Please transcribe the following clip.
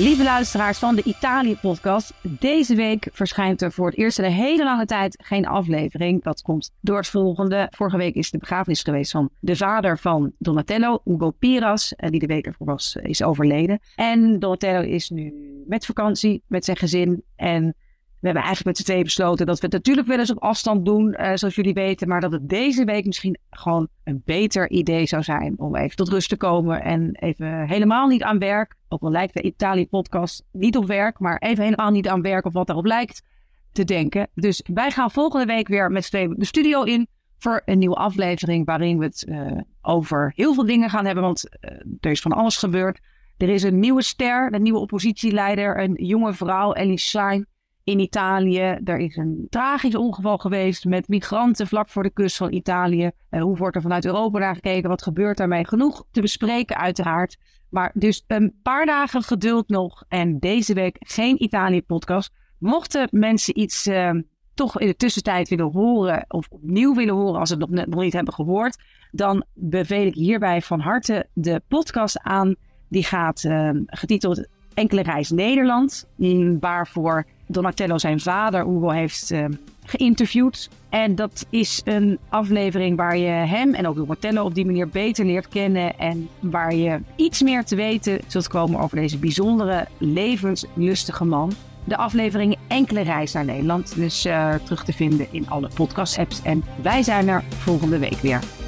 Lieve luisteraars van de Italië-podcast. Deze week verschijnt er voor het eerst in een hele lange tijd geen aflevering. Dat komt door het volgende. Vorige week is de begrafenis geweest van de vader van Donatello, Ugo Piras, eh, die de week ervoor was, is overleden. En Donatello is nu met vakantie, met zijn gezin. En we hebben eigenlijk met z'n tweeën besloten dat we het natuurlijk wel eens op afstand doen, uh, zoals jullie weten. Maar dat het deze week misschien gewoon een beter idee zou zijn om even tot rust te komen. En even helemaal niet aan werk. Ook al lijkt de Italië-podcast niet op werk, maar even helemaal niet aan werk of wat daarop lijkt te denken. Dus wij gaan volgende week weer met z'n tweeën de studio in voor een nieuwe aflevering. Waarin we het uh, over heel veel dingen gaan hebben. Want uh, er is van alles gebeurd. Er is een nieuwe ster, een nieuwe oppositieleider, een jonge vrouw, Ellie Schlein in Italië. Er is een tragisch ongeval geweest met migranten vlak voor de kust van Italië. Uh, hoe wordt er vanuit Europa naar gekeken? Wat gebeurt daarmee? Genoeg te bespreken, uiteraard. Maar dus een paar dagen geduld nog. En deze week geen Italië-podcast. Mochten mensen iets uh, toch in de tussentijd willen horen, of opnieuw willen horen als ze het nog, nog niet hebben gehoord, dan beveel ik hierbij van harte de podcast aan. Die gaat uh, getiteld Enkele Reis Nederland, waarvoor Donatello zijn vader Ugo heeft uh, geïnterviewd. En dat is een aflevering waar je hem en ook Donatello op die manier beter leert kennen. En waar je iets meer te weten zult komen over deze bijzondere, levenslustige man. De aflevering Enkele Reis naar Nederland. Dus terug te vinden in alle podcast-apps. En wij zijn er volgende week weer.